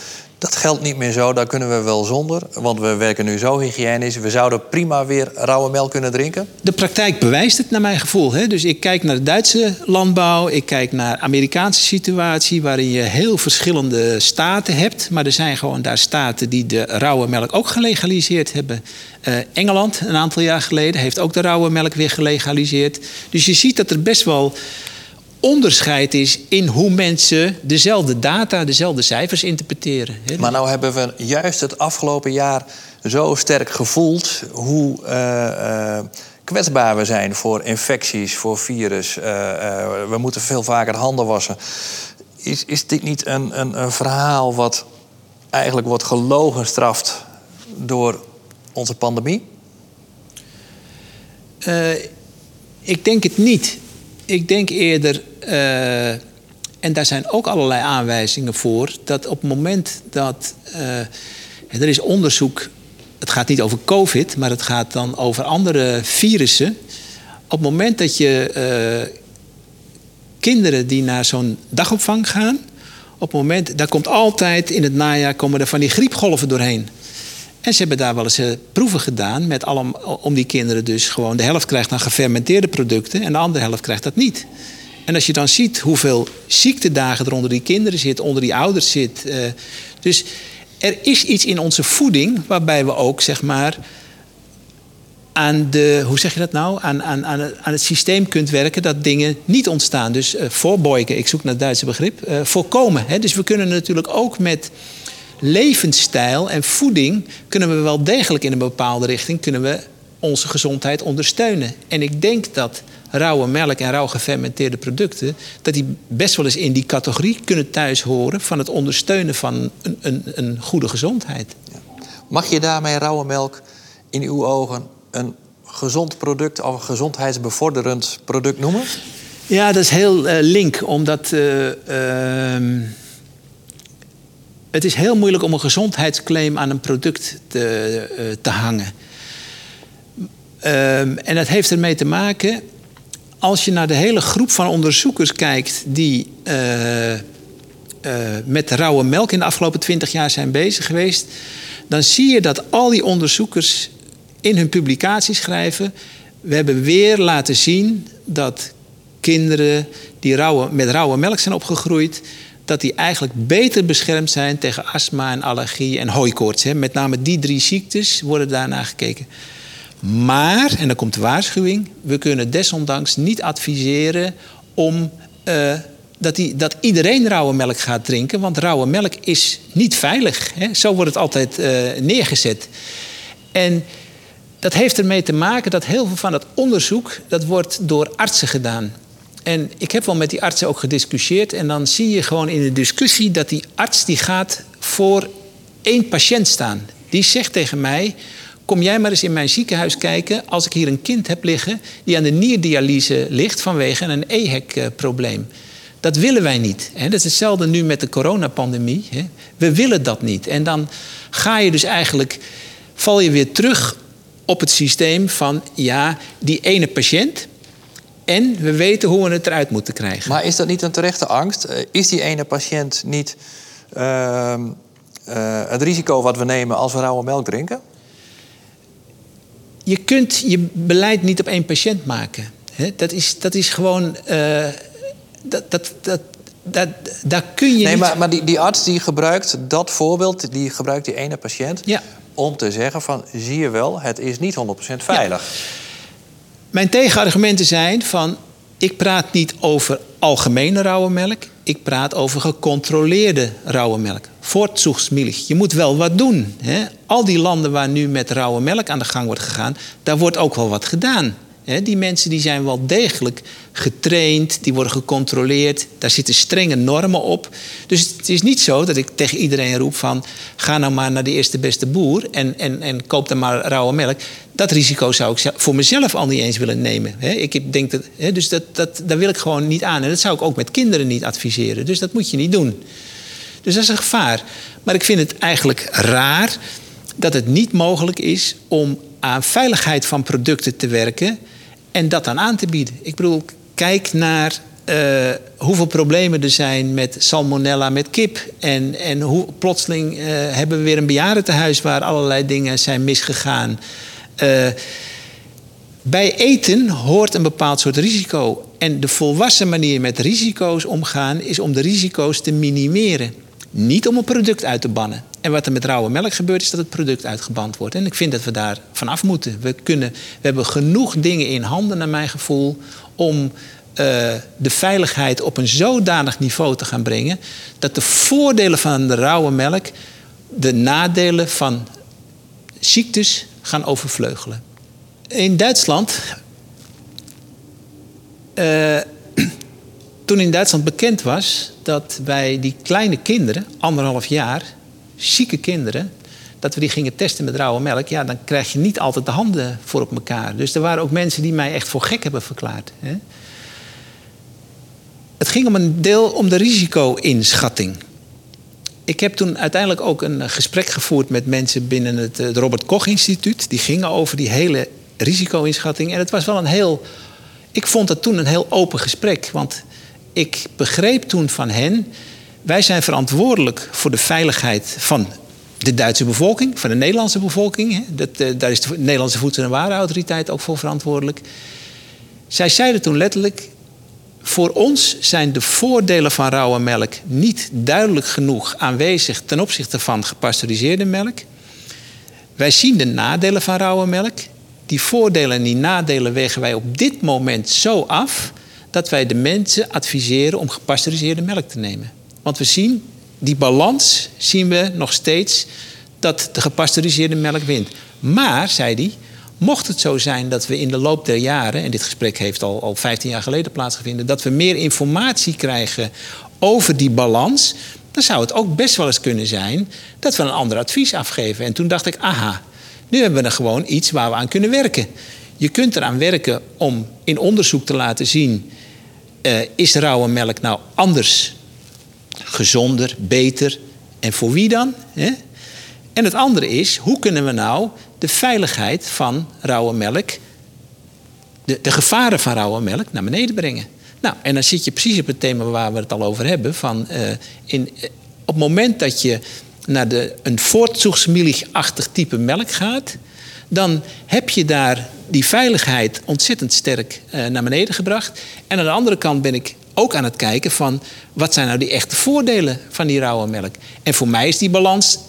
Dat geldt niet meer zo, daar kunnen we wel zonder. Want we werken nu zo hygiënisch. We zouden prima weer rauwe melk kunnen drinken. De praktijk bewijst het naar mijn gevoel. Hè? Dus ik kijk naar de Duitse landbouw. Ik kijk naar de Amerikaanse situatie... waarin je heel verschillende staten hebt. Maar er zijn gewoon daar staten die de rauwe melk ook gelegaliseerd hebben. Uh, Engeland, een aantal jaar geleden, heeft ook de rauwe melk weer gelegaliseerd. Dus je ziet dat er best wel onderscheid is in hoe mensen dezelfde data, dezelfde cijfers interpreteren. Maar nou hebben we juist het afgelopen jaar zo sterk gevoeld hoe uh, kwetsbaar we zijn voor infecties, voor virus. Uh, we moeten veel vaker handen wassen. Is, is dit niet een, een, een verhaal wat eigenlijk wordt gelogenstraft door onze pandemie? ik denk het niet. Ik denk eerder uh, en daar zijn ook allerlei aanwijzingen voor dat op het moment dat uh, er is onderzoek, het gaat niet over COVID, maar het gaat dan over andere virussen. Op het moment dat je uh, kinderen die naar zo'n dagopvang gaan, op het moment, daar komt altijd in het najaar komen er van die griepgolven doorheen. En ze hebben daar wel eens proeven gedaan met allem, om die kinderen dus gewoon de helft krijgt dan gefermenteerde producten en de andere helft krijgt dat niet. En als je dan ziet hoeveel ziektedagen er onder die kinderen zit, onder die ouders zit. Uh, dus er is iets in onze voeding waarbij we ook, zeg maar, aan de, hoe zeg je dat nou, aan, aan, aan, het systeem kunt werken dat dingen niet ontstaan. Dus uh, ik zoek naar het Duitse begrip, voorkomen. Hè? Dus we kunnen natuurlijk ook met levensstijl en voeding, kunnen we wel degelijk in een bepaalde richting, kunnen we onze gezondheid ondersteunen. En ik denk dat rauwe melk en rauw gefermenteerde producten... dat die best wel eens in die categorie kunnen thuis horen... van het ondersteunen van een, een, een goede gezondheid. Mag je daarmee rauwe melk in uw ogen een gezond product... of een gezondheidsbevorderend product noemen? Ja, dat is heel uh, link, omdat... Uh, uh, het is heel moeilijk om een gezondheidsclaim aan een product te, te hangen. Ehm, en dat heeft ermee te maken als je naar de hele groep van onderzoekers kijkt die uh, uh, met rauwe melk in de afgelopen twintig jaar zijn bezig geweest, dan zie je dat al die onderzoekers in hun publicaties schrijven: we hebben weer laten zien dat kinderen die rauwe, met rauwe melk zijn opgegroeid, dat die eigenlijk beter beschermd zijn tegen astma en allergie en hooikoorts. Hè. Met name die drie ziektes worden daarna gekeken. Maar, en dan komt de waarschuwing, we kunnen desondanks niet adviseren om uh, dat, die, dat iedereen rauwe melk gaat drinken, want rauwe melk is niet veilig. Hè? Zo wordt het altijd uh, neergezet. En dat heeft ermee te maken dat heel veel van dat onderzoek dat wordt door artsen gedaan. En ik heb wel met die artsen ook gediscussieerd. En dan zie je gewoon in de discussie dat die arts die gaat voor één patiënt staan. Die zegt tegen mij: Kom jij maar eens in mijn ziekenhuis kijken als ik hier een kind heb liggen die aan de nierdialyse ligt vanwege een EHEC-probleem. Dat willen wij niet. Dat is hetzelfde nu met de coronapandemie. We willen dat niet. En dan ga je dus eigenlijk, val je weer terug op het systeem van ja, die ene patiënt. En we weten hoe we het eruit moeten krijgen. Maar is dat niet een terechte angst? Eh, is die ene patiënt niet uh, uh, het risico wat we nemen als we rauwe melk drinken? je kunt je beleid niet op één patiënt maken. dat, is, dat is gewoon. Uh, dat, dat, dat, dat, daar kun je nee, niet... maar, maar die, die arts die gebruikt dat voorbeeld, die gebruikt die ene patiënt... Ja. om te zeggen van, zie je wel, het is niet 100% veilig. Ja. Mijn tegenargumenten zijn van... ik praat niet over algemene rauwe melk. Ik praat over gecontroleerde rauwe melk. Voortzoegsmilch. Je moet wel wat doen. Hè? Al die landen waar nu met rauwe melk aan de gang wordt gegaan, daar wordt ook wel wat gedaan. Die mensen die zijn wel degelijk getraind, die worden gecontroleerd. Daar zitten strenge normen op. Dus het is niet zo dat ik tegen iedereen roep van... ga nou maar naar de eerste beste boer en, en, en koop dan maar rauwe melk. Dat risico zou ik voor mezelf al niet eens willen nemen. Ik denk dat, dus dat, dat, daar wil ik gewoon niet aan. En dat zou ik ook met kinderen niet adviseren. Dus dat moet je niet doen. Dus dat is een gevaar. Maar ik vind het eigenlijk raar dat het niet mogelijk is om aan veiligheid van producten te werken en dat dan aan te bieden. Ik bedoel, kijk naar uh, hoeveel problemen er zijn met salmonella met kip. En, en hoe plotseling uh, hebben we weer een bejaardentehuis waar allerlei dingen zijn misgegaan. Uh, bij eten hoort een bepaald soort risico. En de volwassen manier met risico's omgaan is om de risico's te minimeren. Niet om een product uit te bannen. En wat er met rauwe melk gebeurt, is dat het product uitgeband wordt. En ik vind dat we daar vanaf moeten. We, kunnen, we hebben genoeg dingen in handen, naar mijn gevoel, om uh, de veiligheid op een zodanig niveau te gaan brengen. dat de voordelen van de rauwe melk de nadelen van ziektes gaan overvleugelen. In Duitsland. Uh, toen in Duitsland bekend was dat bij die kleine kinderen, anderhalf jaar, zieke kinderen, dat we die gingen testen met rauwe melk, ja, dan krijg je niet altijd de handen voor op elkaar. Dus er waren ook mensen die mij echt voor gek hebben verklaard. Hè. Het ging om een deel om de risico-inschatting. Ik heb toen uiteindelijk ook een gesprek gevoerd met mensen binnen het Robert Koch Instituut. Die gingen over die hele risico-inschatting. En het was wel een heel. Ik vond het toen een heel open gesprek. Want ik begreep toen van hen, wij zijn verantwoordelijk voor de veiligheid van de Duitse bevolking, van de Nederlandse bevolking. Dat, eh, daar is de Nederlandse Voedsel- en Warenautoriteit ook voor verantwoordelijk. Zij zeiden toen letterlijk: voor ons zijn de voordelen van rauwe melk niet duidelijk genoeg aanwezig ten opzichte van gepasteuriseerde melk. Wij zien de nadelen van rauwe melk. Die voordelen en die nadelen wegen wij op dit moment zo af dat wij de mensen adviseren om gepasteuriseerde melk te nemen. Want we zien die balans, zien we nog steeds dat de gepasteuriseerde melk wint. Maar, zei hij, Mocht het zo zijn dat we in de loop der jaren, en dit gesprek heeft al, al 15 jaar geleden plaatsgevonden, dat we meer informatie krijgen over die balans, dan zou het ook best wel eens kunnen zijn dat we een ander advies afgeven. En toen dacht ik, aha, nu hebben we er gewoon iets waar we aan kunnen werken. Je kunt eraan werken om in onderzoek te laten zien: uh, is rauwe melk nou anders, gezonder, beter en voor wie dan? Hè? En het andere is, hoe kunnen we nou de veiligheid van rauwe melk, de, de gevaren van rauwe melk, naar beneden brengen? Nou, en dan zit je precies op het thema waar we het al over hebben. Van, uh, in, uh, op het moment dat je naar de, een voortzoegsmilchachtig type melk gaat, dan heb je daar die veiligheid ontzettend sterk uh, naar beneden gebracht. En aan de andere kant ben ik ook aan het kijken van wat zijn nou die echte voordelen van die rauwe melk. En voor mij is die balans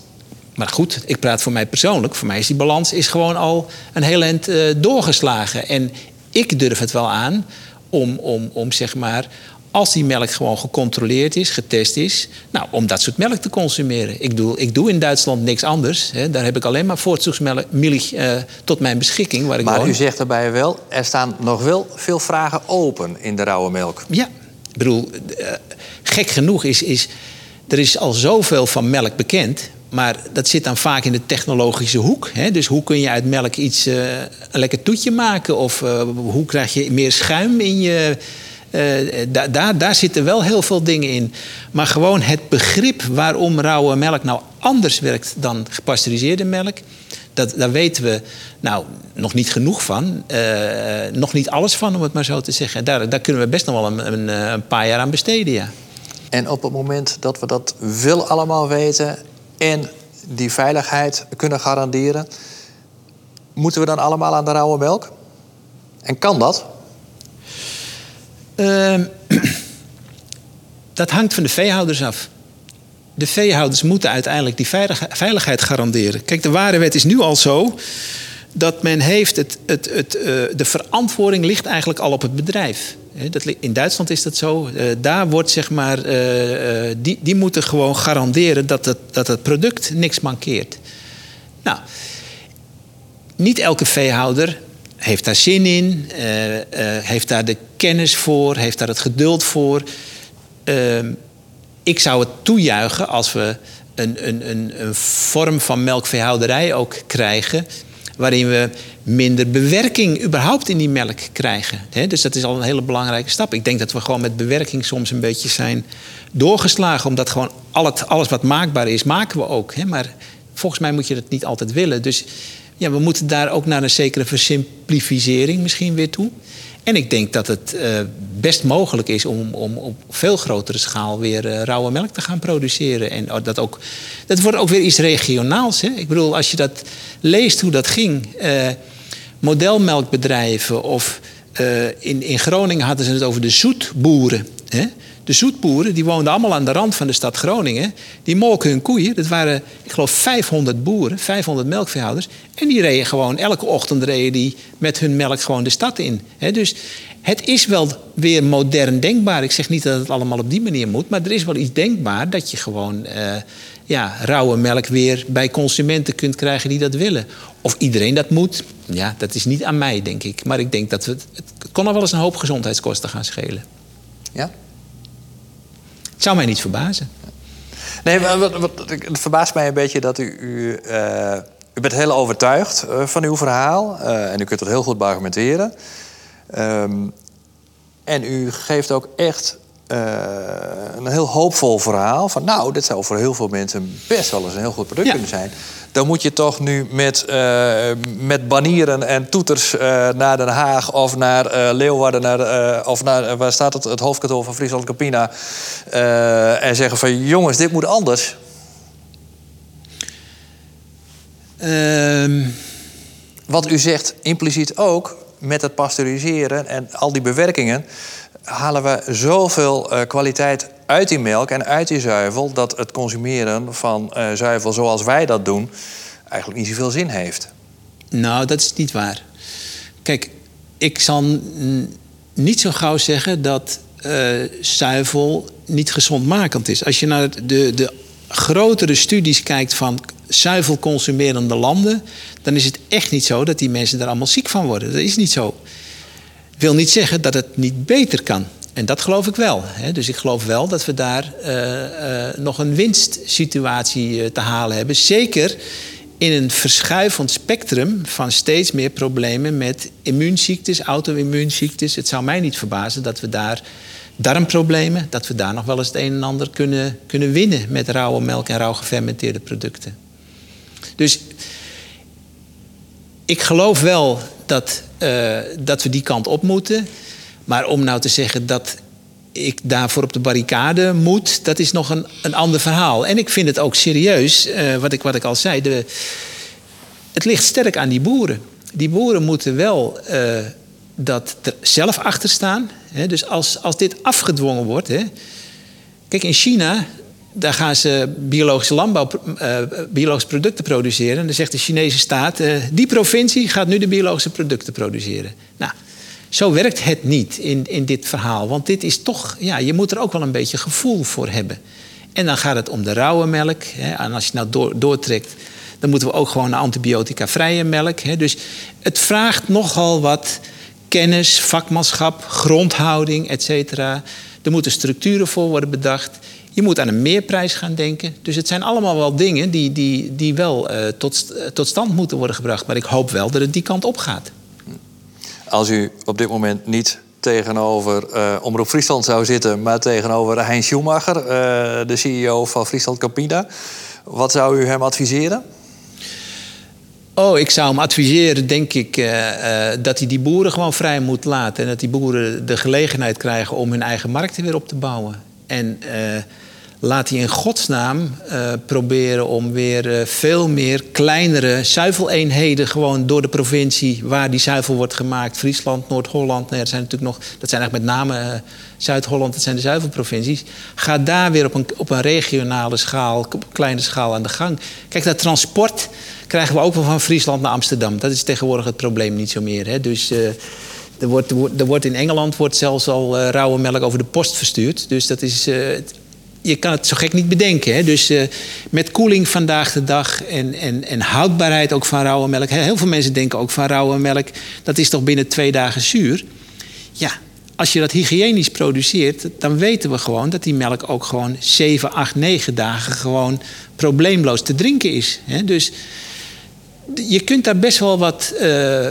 maar goed, ik praat voor mij persoonlijk. Voor mij is die balans is gewoon al een heel eind uh, doorgeslagen. En ik durf het wel aan om, om, om zeg maar, als die melk gewoon gecontroleerd is, getest is, nou, om dat soort melk te consumeren. Ik doe, ik doe in Duitsland niks anders. Hè. Daar heb ik alleen maar voortzoegsmelk uh, tot mijn beschikking. Waar ik maar woon. u zegt daarbij wel, er staan nog wel veel vragen open in de rauwe melk. Ja, ik bedoel, uh, gek genoeg is, is. Er is al zoveel van melk bekend. Maar dat zit dan vaak in de technologische hoek. Hè? Dus hoe kun je uit melk iets, uh, een lekker toetje maken? Of uh, hoe krijg je meer schuim in je. Uh, da daar, daar zitten wel heel veel dingen in. Maar gewoon het begrip waarom rauwe melk nou anders werkt dan gepasteuriseerde melk. Dat, daar weten we nou nog niet genoeg van. nog niet alles van, om het maar zo te zeggen. Daar, daar kunnen we best nog wel een, een, een paar jaar aan besteden, ja. En op het moment dat we dat wel allemaal weten en die veiligheid kunnen garanderen, moeten we dan allemaal aan de rauwe melk? En kan dat? Uh, dat hangt van de veehouders af. De veehouders moeten uiteindelijk die veiligheid garanderen. Kijk, de waarewet is nu al zo dat men heeft het, het, het, uh, de verantwoording ligt eigenlijk al op het bedrijf. In Duitsland is dat zo. Uh, daar wordt zeg maar, uh, die, die moeten gewoon garanderen dat het, dat het product niks mankeert. Nou, niet elke veehouder heeft daar zin in, heeft daar de kennis voor, heeft daar het geduld voor. Ehm, ik zou het toejuichen als we een, een, een, een vorm van melkveehouderij ook krijgen waarin we minder bewerking überhaupt in die melk krijgen. Dus dat is al een hele belangrijke stap. Ik denk dat we gewoon met bewerking soms een beetje zijn doorgeslagen, omdat gewoon alles wat maakbaar is, maken we ook. Maar volgens mij moet je dat niet altijd willen. Dus ja, we moeten daar ook naar een zekere versimplificering misschien weer toe. En ik denk dat het uh, best mogelijk is om, om op veel grotere schaal weer uh, rauwe melk te gaan produceren. En dat, ook, dat wordt ook weer iets regionaals. Hè? Ik bedoel, als je dat leest hoe dat ging. Uh, modelmelkbedrijven of in, in Groningen hadden ze het over de zoetboeren. Hè? De zoetboeren die woonden allemaal aan de rand van de stad Groningen. Die molken hun koeien. Dat waren, ik geloof, 500 boeren, 500 melkveehouders. En die reden gewoon, elke ochtend reden die met hun melk gewoon de stad in. dus het is wel weer modern denkbaar. Ik zeg niet dat het allemaal op die manier moet. Maar er is wel iets denkbaar dat je gewoon uh, ja, rauwe melk weer bij consumenten kunt krijgen die dat willen. Of iedereen dat moet, ja, dat is niet aan mij, denk ik. Maar ik denk dat we het, het kon nog wel eens een hoop gezondheidskosten gaan schelen. Ja? Het zou mij niet verbazen. Nee, wat, wat, het verbaast mij een beetje dat u. U, uh, u bent heel overtuigd uh, van uw verhaal. Uh, en u kunt het heel goed argumenteren. Um, en u geeft ook echt een heel hoopvol verhaal. Van nou, dit zou voor heel veel mensen best wel eens een heel goed product ja. kunnen zijn. Dan moet je toch nu met, met banieren en toeters naar Den Haag of naar Leeuwarden, naar, of naar waar staat het, het hoofdkantoor van Friesland Campina. en zeggen van jongens, dit moet anders. Um... Wat u zegt impliciet ook met het pasteuriseren en al die bewerkingen halen we zoveel kwaliteit uit die melk en uit die zuivel dat het consumeren van uh, zuivel zoals wij dat doen eigenlijk niet zoveel zin heeft. Nou, dat is niet waar. Kijk, ik zal niet zo gauw zeggen dat uh, zuivel niet gezondmakend is. Als je naar de, de grotere studies kijkt van zuivelconsumerende landen, dan is het echt niet zo dat die mensen daar allemaal ziek van worden. Dat is niet zo. Wil niet zeggen dat het niet beter kan. En dat geloof ik wel. Hè. Dus ik geloof wel dat we daar uh, uh, nog een winstsituatie uh, te halen hebben. Zeker in een verschuivend spectrum van steeds meer problemen met immuunziektes, auto-immuunziektes. Het zou mij niet verbazen dat we daar darmproblemen, dat we daar nog wel eens het een en ander kunnen, kunnen winnen met rauwe melk en rauw gefermenteerde producten. Dus ik geloof wel dat, dat we die kant op moeten. Maar om nou te zeggen dat ik daarvoor op de barricade moet, dat is nog een, een ander verhaal. En ik vind het ook serieus, uh, wat, ik, wat ik al zei. De, het ligt sterk aan die boeren. Die boeren moeten wel uh, dat er zelf achter staan. Hè? Dus als, als dit afgedwongen wordt. Hè? Kijk, in China, daar gaan ze biologische landbouw, uh, biologische producten produceren. En dan zegt de Chinese staat: die provincie gaat nu de biologische producten produceren. Nou, zo werkt het niet in, in dit verhaal. Want dit is toch, ja, je moet er ook wel een beetje gevoel voor hebben. En dan gaat het om de rauwe melk. Hè, en als je nou door, doortrekt, dan moeten we ook gewoon naar antibiotica-vrije melk. Hè. Dus het vraagt nogal wat kennis, vakmanschap, grondhouding, et cetera. Er moeten structuren voor worden bedacht. Je moet aan een meerprijs gaan denken. Dus het zijn allemaal wel dingen die, die, die wel uh, tot, tot stand moeten worden gebracht. Maar ik hoop wel dat het die kant op gaat. Als u op dit moment niet tegenover uh, Omroep Friesland zou zitten, maar tegenover Hein Schumacher, uh, de CEO van Friesland Campina, wat zou u hem adviseren? Oh, ik zou hem adviseren, denk ik, uh, dat hij die boeren gewoon vrij moet laten. En dat die boeren de gelegenheid krijgen om hun eigen markten weer op te bouwen. En laat hij in godsnaam proberen om weer veel meer kleinere zuiveleenheden... gewoon door de provincie waar die zuivel wordt gemaakt. Friesland, Noord-Holland, nee, dat zijn natuurlijk nog... dat zijn eigenlijk met name Zuid-Holland, dat zijn de zuivelprovincies. Ga daar weer op een, op een regionale schaal, op kleine schaal aan de gang. Kijk, dat transport krijgen we ook wel van Friesland naar Amsterdam. Dat is tegenwoordig het probleem niet zo meer. Hè? Dus uh, er, wordt, er wordt in Engeland wordt zelfs al uh, rauwe melk over de post verstuurd. Dus dat is. Uh, je kan het zo gek niet bedenken. Hè? Dus met koeling vandaag de dag en, en, en houdbaarheid ook van rauwe melk. Heel veel mensen denken ook van rauwe melk, dat is toch binnen twee dagen zuur. Ja, als je dat hygiënisch produceert, dan weten we gewoon dat die melk ook gewoon 7, 8, 9 dagen gewoon probleemloos te drinken is. Hè? Dus je kunt daar best wel wat uh,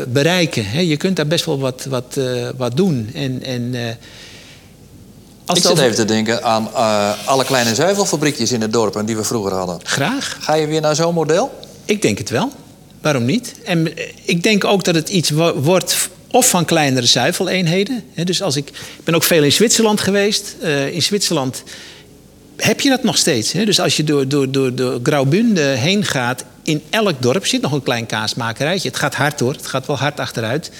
bereiken. Hè? Je kunt daar best wel wat, wat, uh, wat doen. En, en, als Ik zit over... even te denken aan alle kleine zuivelfabriekjes in het dorp die we vroeger hadden. Graag. Ga je weer naar zo'n model? Ik denk het wel. Waarom niet? En ik denk ook dat het iets wordt of van kleinere zuiveleenheden. Dus als ik, ik ben ook veel in Zwitserland geweest. in Zwitserland heb je dat nog steeds. Dus als je door, door, door, door Graubünde heen gaat, in elk dorp zit nog een klein kaasmakerijtje. Het gaat hard hoor, het gaat wel hard achteruit.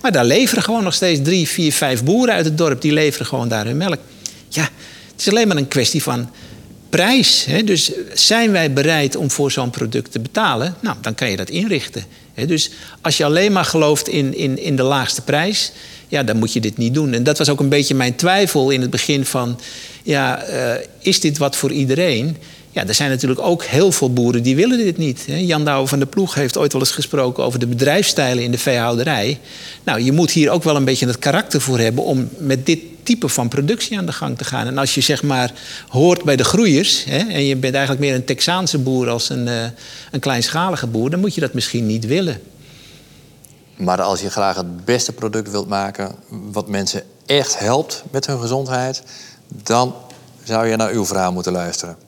Maar daar leveren gewoon nog steeds drie, vier, vijf boeren uit het dorp. Die leveren gewoon daar hun melk. Ja, het is alleen maar een kwestie van prijs. Hè? Dus zijn wij bereid om voor zo'n product te betalen? Nou, dan kan je dat inrichten. Hè? Dus als je alleen maar gelooft in, in, in de laagste prijs... ja, dan moet je dit niet doen. En dat was ook een beetje mijn twijfel in het begin van... ja, uh, is dit wat voor iedereen... Ja, er zijn natuurlijk ook heel veel boeren die willen dit niet. Jan Douwe van der Ploeg heeft ooit wel eens gesproken over de bedrijfsstijlen in de veehouderij. Nou, je moet hier ook wel een beetje het karakter voor hebben om met dit type van productie aan de gang te gaan. En als je zeg maar hoort bij de groeiers hè, en je bent eigenlijk meer een Texaanse boer als een, uh, een kleinschalige boer, dan moet je dat misschien niet willen. Maar als je graag het beste product wilt maken, wat mensen echt helpt met hun gezondheid, dan zou je naar uw verhaal moeten luisteren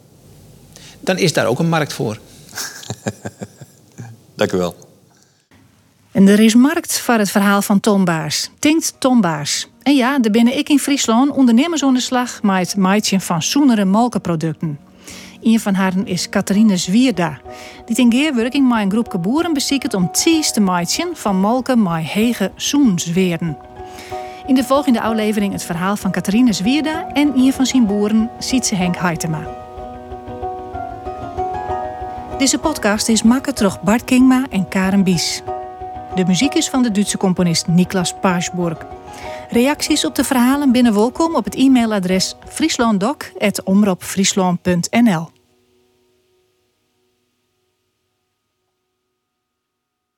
dan is daar ook een markt voor. Dank u wel. En er is markt voor het verhaal van Tom Baars. Tinkt Tom Baars. En ja, daar binnen ik in Friesland ondernemers aan de slag met het maatje van zoenere molkenproducten. Een van hen is Catharine Zwierda. Die in geerwerking met een groep boeren beziekt om ties te maaien van molken met hege zoensweerden. In de volgende aflevering het verhaal van Catharine Zwierda en een van zijn boeren, Sietse Henk Heitema. Deze podcast is maken door Bart Kingma en Karen Bies. De muziek is van de Duitse componist Niklas Paasburg. Reacties op de verhalen binnen welkom op het e-mailadres frieslanddoc.omroepfriesland.nl